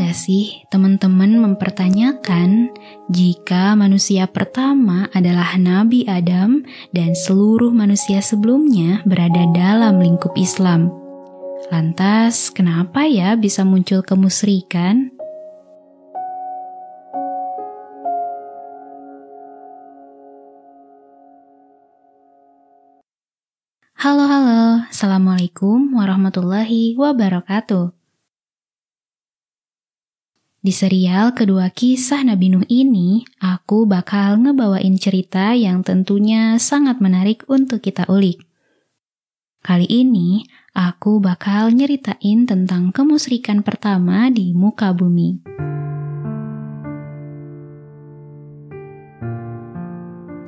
nggak sih teman-teman mempertanyakan jika manusia pertama adalah Nabi Adam dan seluruh manusia sebelumnya berada dalam lingkup Islam? Lantas, kenapa ya bisa muncul kemusrikan? Halo halo, Assalamualaikum warahmatullahi wabarakatuh. Di serial kedua kisah Nabi Nuh ini, aku bakal ngebawain cerita yang tentunya sangat menarik untuk kita ulik. Kali ini, aku bakal nyeritain tentang kemusrikan pertama di muka bumi.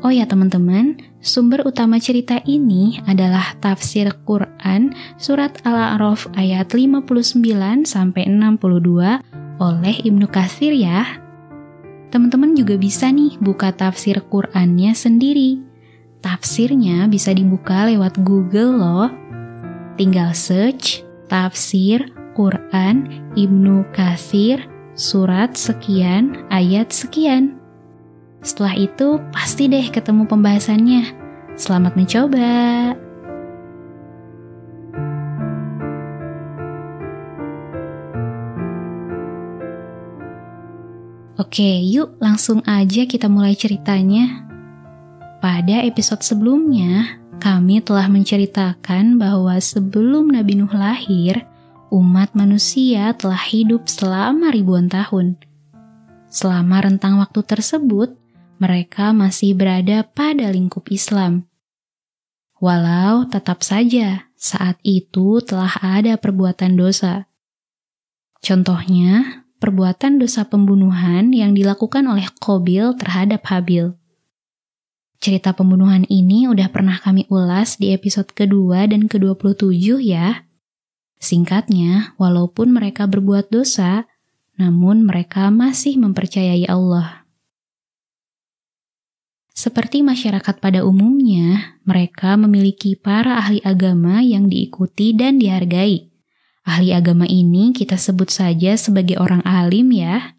Oh ya teman-teman, sumber utama cerita ini adalah tafsir Quran surat Al-A'raf ayat 59 sampai 62 oleh Ibnu Katsir ya. Teman-teman juga bisa nih buka tafsir Qur'annya sendiri. Tafsirnya bisa dibuka lewat Google loh. Tinggal search tafsir Quran Ibnu Katsir surat sekian ayat sekian. Setelah itu pasti deh ketemu pembahasannya. Selamat mencoba. Oke, yuk langsung aja kita mulai ceritanya. Pada episode sebelumnya, kami telah menceritakan bahwa sebelum Nabi Nuh lahir, umat manusia telah hidup selama ribuan tahun. Selama rentang waktu tersebut, mereka masih berada pada lingkup Islam. Walau tetap saja saat itu telah ada perbuatan dosa. Contohnya, perbuatan dosa pembunuhan yang dilakukan oleh Kobil terhadap Habil. Cerita pembunuhan ini udah pernah kami ulas di episode kedua dan ke-27 ya. Singkatnya, walaupun mereka berbuat dosa, namun mereka masih mempercayai Allah. Seperti masyarakat pada umumnya, mereka memiliki para ahli agama yang diikuti dan dihargai. Ahli agama ini kita sebut saja sebagai orang alim ya.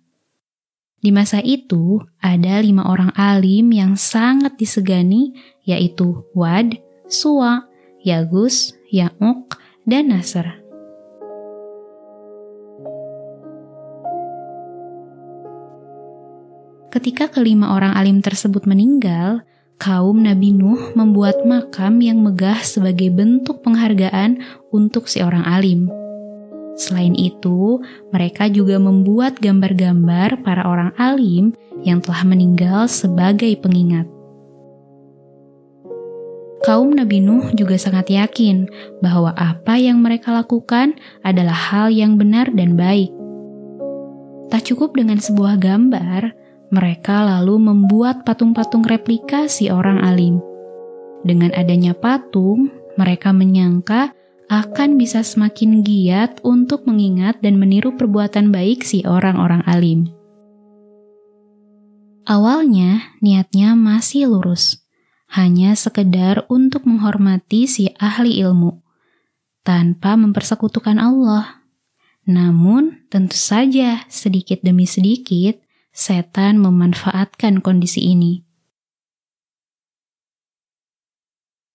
Di masa itu, ada lima orang alim yang sangat disegani, yaitu Wad, Suwa, Yagus, Ya'uk, dan Nasr. Ketika kelima orang alim tersebut meninggal, kaum Nabi Nuh membuat makam yang megah sebagai bentuk penghargaan untuk si orang alim. Selain itu, mereka juga membuat gambar-gambar para orang alim yang telah meninggal sebagai pengingat. Kaum Nabi Nuh juga sangat yakin bahwa apa yang mereka lakukan adalah hal yang benar dan baik. Tak cukup dengan sebuah gambar, mereka lalu membuat patung-patung replika si orang alim. Dengan adanya patung, mereka menyangka akan bisa semakin giat untuk mengingat dan meniru perbuatan baik si orang-orang alim. Awalnya, niatnya masih lurus, hanya sekedar untuk menghormati si ahli ilmu, tanpa mempersekutukan Allah. Namun, tentu saja sedikit demi sedikit, setan memanfaatkan kondisi ini.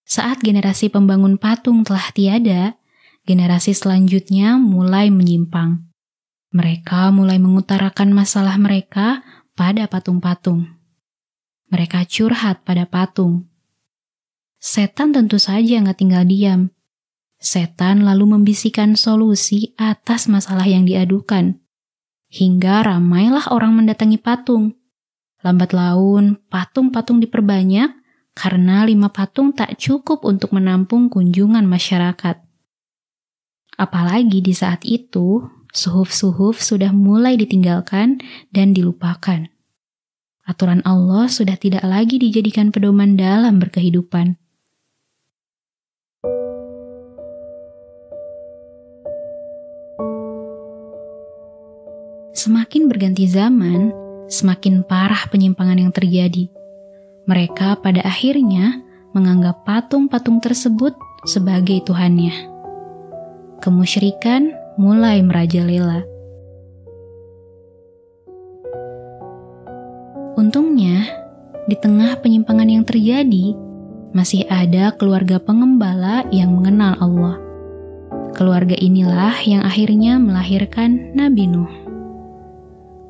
Saat generasi pembangun patung telah tiada, generasi selanjutnya mulai menyimpang. Mereka mulai mengutarakan masalah mereka pada patung-patung. Mereka curhat pada patung. Setan tentu saja nggak tinggal diam. Setan lalu membisikkan solusi atas masalah yang diadukan. Hingga ramailah orang mendatangi patung. Lambat laun, patung-patung diperbanyak karena lima patung tak cukup untuk menampung kunjungan masyarakat. Apalagi di saat itu, suhuf-suhuf sudah mulai ditinggalkan dan dilupakan. Aturan Allah sudah tidak lagi dijadikan pedoman dalam berkehidupan. Semakin berganti zaman, semakin parah penyimpangan yang terjadi mereka pada akhirnya menganggap patung-patung tersebut sebagai tuhannya. Kemusyrikan mulai merajalela. Untungnya, di tengah penyimpangan yang terjadi, masih ada keluarga pengembala yang mengenal Allah. Keluarga inilah yang akhirnya melahirkan Nabi Nuh.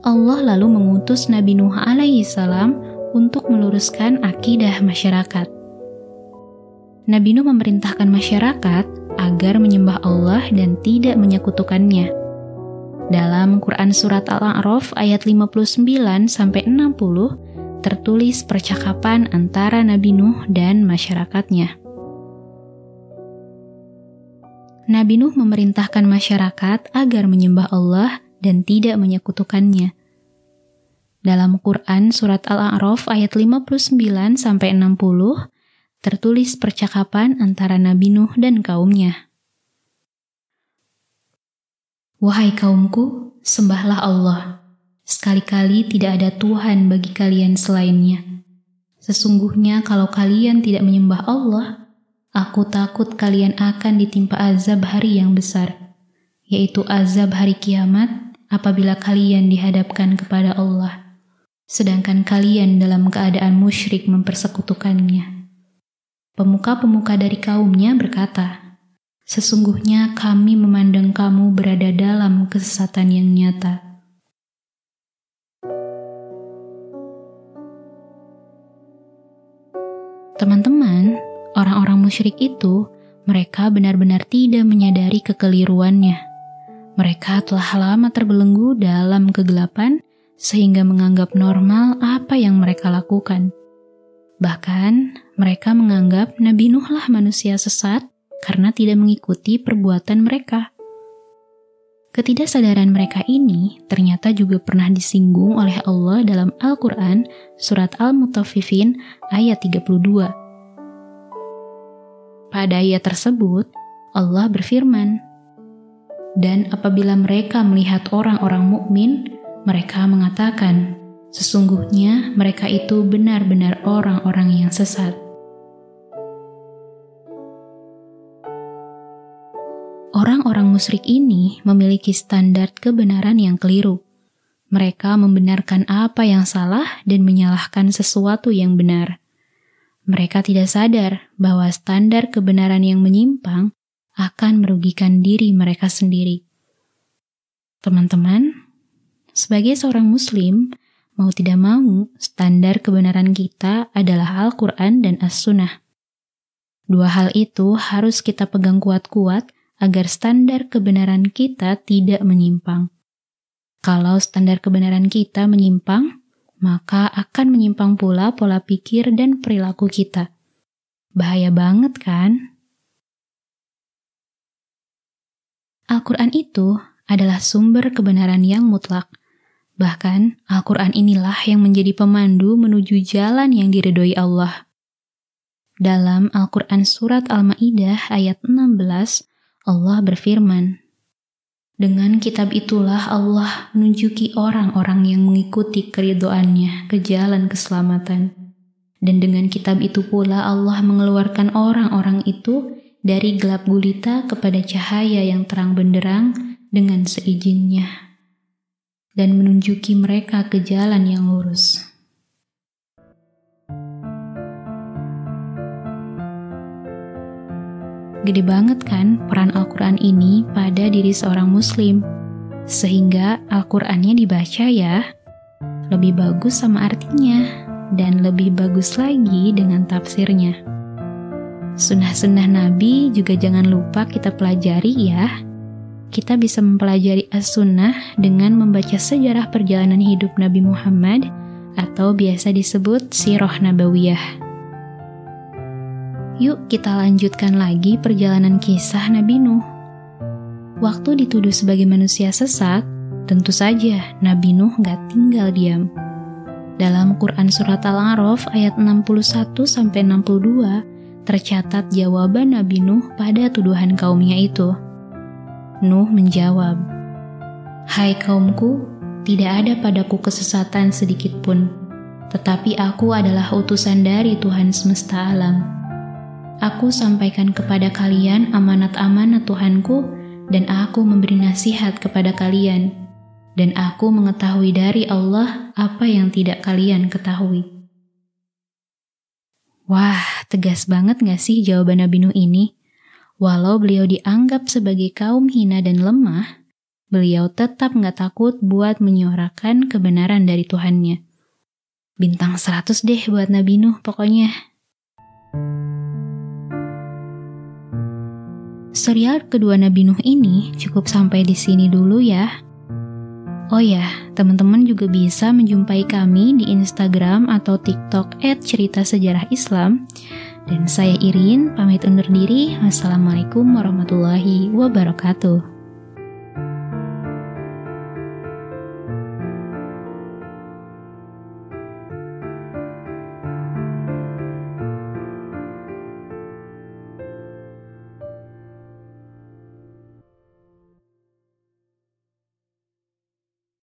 Allah lalu mengutus Nabi Nuh alaihi salam untuk meluruskan akidah masyarakat. Nabi Nuh memerintahkan masyarakat agar menyembah Allah dan tidak menyekutukannya. Dalam Quran Surat Al-A'raf ayat 59 60 tertulis percakapan antara Nabi Nuh dan masyarakatnya. Nabi Nuh memerintahkan masyarakat agar menyembah Allah dan tidak menyekutukannya. Dalam Quran Surat Al-A'raf ayat 59 60 tertulis percakapan antara Nabi Nuh dan kaumnya. Wahai kaumku, sembahlah Allah. Sekali-kali tidak ada Tuhan bagi kalian selainnya. Sesungguhnya kalau kalian tidak menyembah Allah, aku takut kalian akan ditimpa azab hari yang besar, yaitu azab hari kiamat apabila kalian dihadapkan kepada Allah, sedangkan kalian dalam keadaan musyrik mempersekutukannya. Pemuka-pemuka dari kaumnya berkata, Sesungguhnya kami memandang kamu berada dalam kesesatan yang nyata. Teman-teman, orang-orang musyrik itu, mereka benar-benar tidak menyadari kekeliruannya. Mereka telah lama terbelenggu dalam kegelapan sehingga menganggap normal apa yang mereka lakukan. Bahkan, mereka menganggap Nabi Nuhlah manusia sesat karena tidak mengikuti perbuatan mereka. Ketidaksadaran mereka ini ternyata juga pernah disinggung oleh Allah dalam Al-Quran Surat Al-Mutaffifin ayat 32. Pada ayat tersebut, Allah berfirman, Dan apabila mereka melihat orang-orang mukmin, mereka mengatakan, Sesungguhnya mereka itu benar-benar orang-orang yang sesat. Orang-orang musyrik ini memiliki standar kebenaran yang keliru. Mereka membenarkan apa yang salah dan menyalahkan sesuatu yang benar. Mereka tidak sadar bahwa standar kebenaran yang menyimpang akan merugikan diri mereka sendiri. Teman-teman, sebagai seorang Muslim, mau tidak mau, standar kebenaran kita adalah Al-Quran dan As-Sunnah. Dua hal itu harus kita pegang kuat-kuat agar standar kebenaran kita tidak menyimpang. Kalau standar kebenaran kita menyimpang, maka akan menyimpang pula pola pikir dan perilaku kita. Bahaya banget kan? Al-Quran itu adalah sumber kebenaran yang mutlak. Bahkan, Al-Quran inilah yang menjadi pemandu menuju jalan yang diridhoi Allah. Dalam Al-Quran Surat Al-Ma'idah ayat 16, Allah berfirman, dengan kitab itulah Allah menunjuki orang-orang yang mengikuti keridoannya ke jalan keselamatan. Dan dengan kitab itu pula Allah mengeluarkan orang-orang itu dari gelap gulita kepada cahaya yang terang benderang dengan seizinnya. Dan menunjuki mereka ke jalan yang lurus. Gede banget kan peran Al-Quran ini pada diri seorang muslim. Sehingga Al-Qurannya dibaca ya, lebih bagus sama artinya, dan lebih bagus lagi dengan tafsirnya. Sunnah-sunnah Nabi juga jangan lupa kita pelajari ya. Kita bisa mempelajari as-sunnah dengan membaca sejarah perjalanan hidup Nabi Muhammad atau biasa disebut Sirah Nabawiyah. Yuk kita lanjutkan lagi perjalanan kisah Nabi Nuh. Waktu dituduh sebagai manusia sesat, tentu saja Nabi Nuh gak tinggal diam. Dalam Quran Surat Al-A'raf ayat 61-62 tercatat jawaban Nabi Nuh pada tuduhan kaumnya itu. Nuh menjawab, Hai kaumku, tidak ada padaku kesesatan sedikit pun, tetapi aku adalah utusan dari Tuhan semesta alam Aku sampaikan kepada kalian amanat-amanat Tuhanku, dan aku memberi nasihat kepada kalian. dan aku mengetahui dari Allah apa yang tidak kalian ketahui. Wah, tegas banget gak sih jawaban Nabi Nuh ini? Walau beliau dianggap sebagai kaum hina dan lemah, beliau tetap gak takut buat menyuarakan kebenaran dari Tuhannya. Bintang 100 deh buat Nabi Nuh pokoknya. Serial kedua Nabi Nuh ini cukup sampai di sini dulu ya. Oh ya, teman-teman juga bisa menjumpai kami di Instagram atau TikTok @cerita sejarah Islam. Dan saya Irin, pamit undur diri. Wassalamualaikum warahmatullahi wabarakatuh.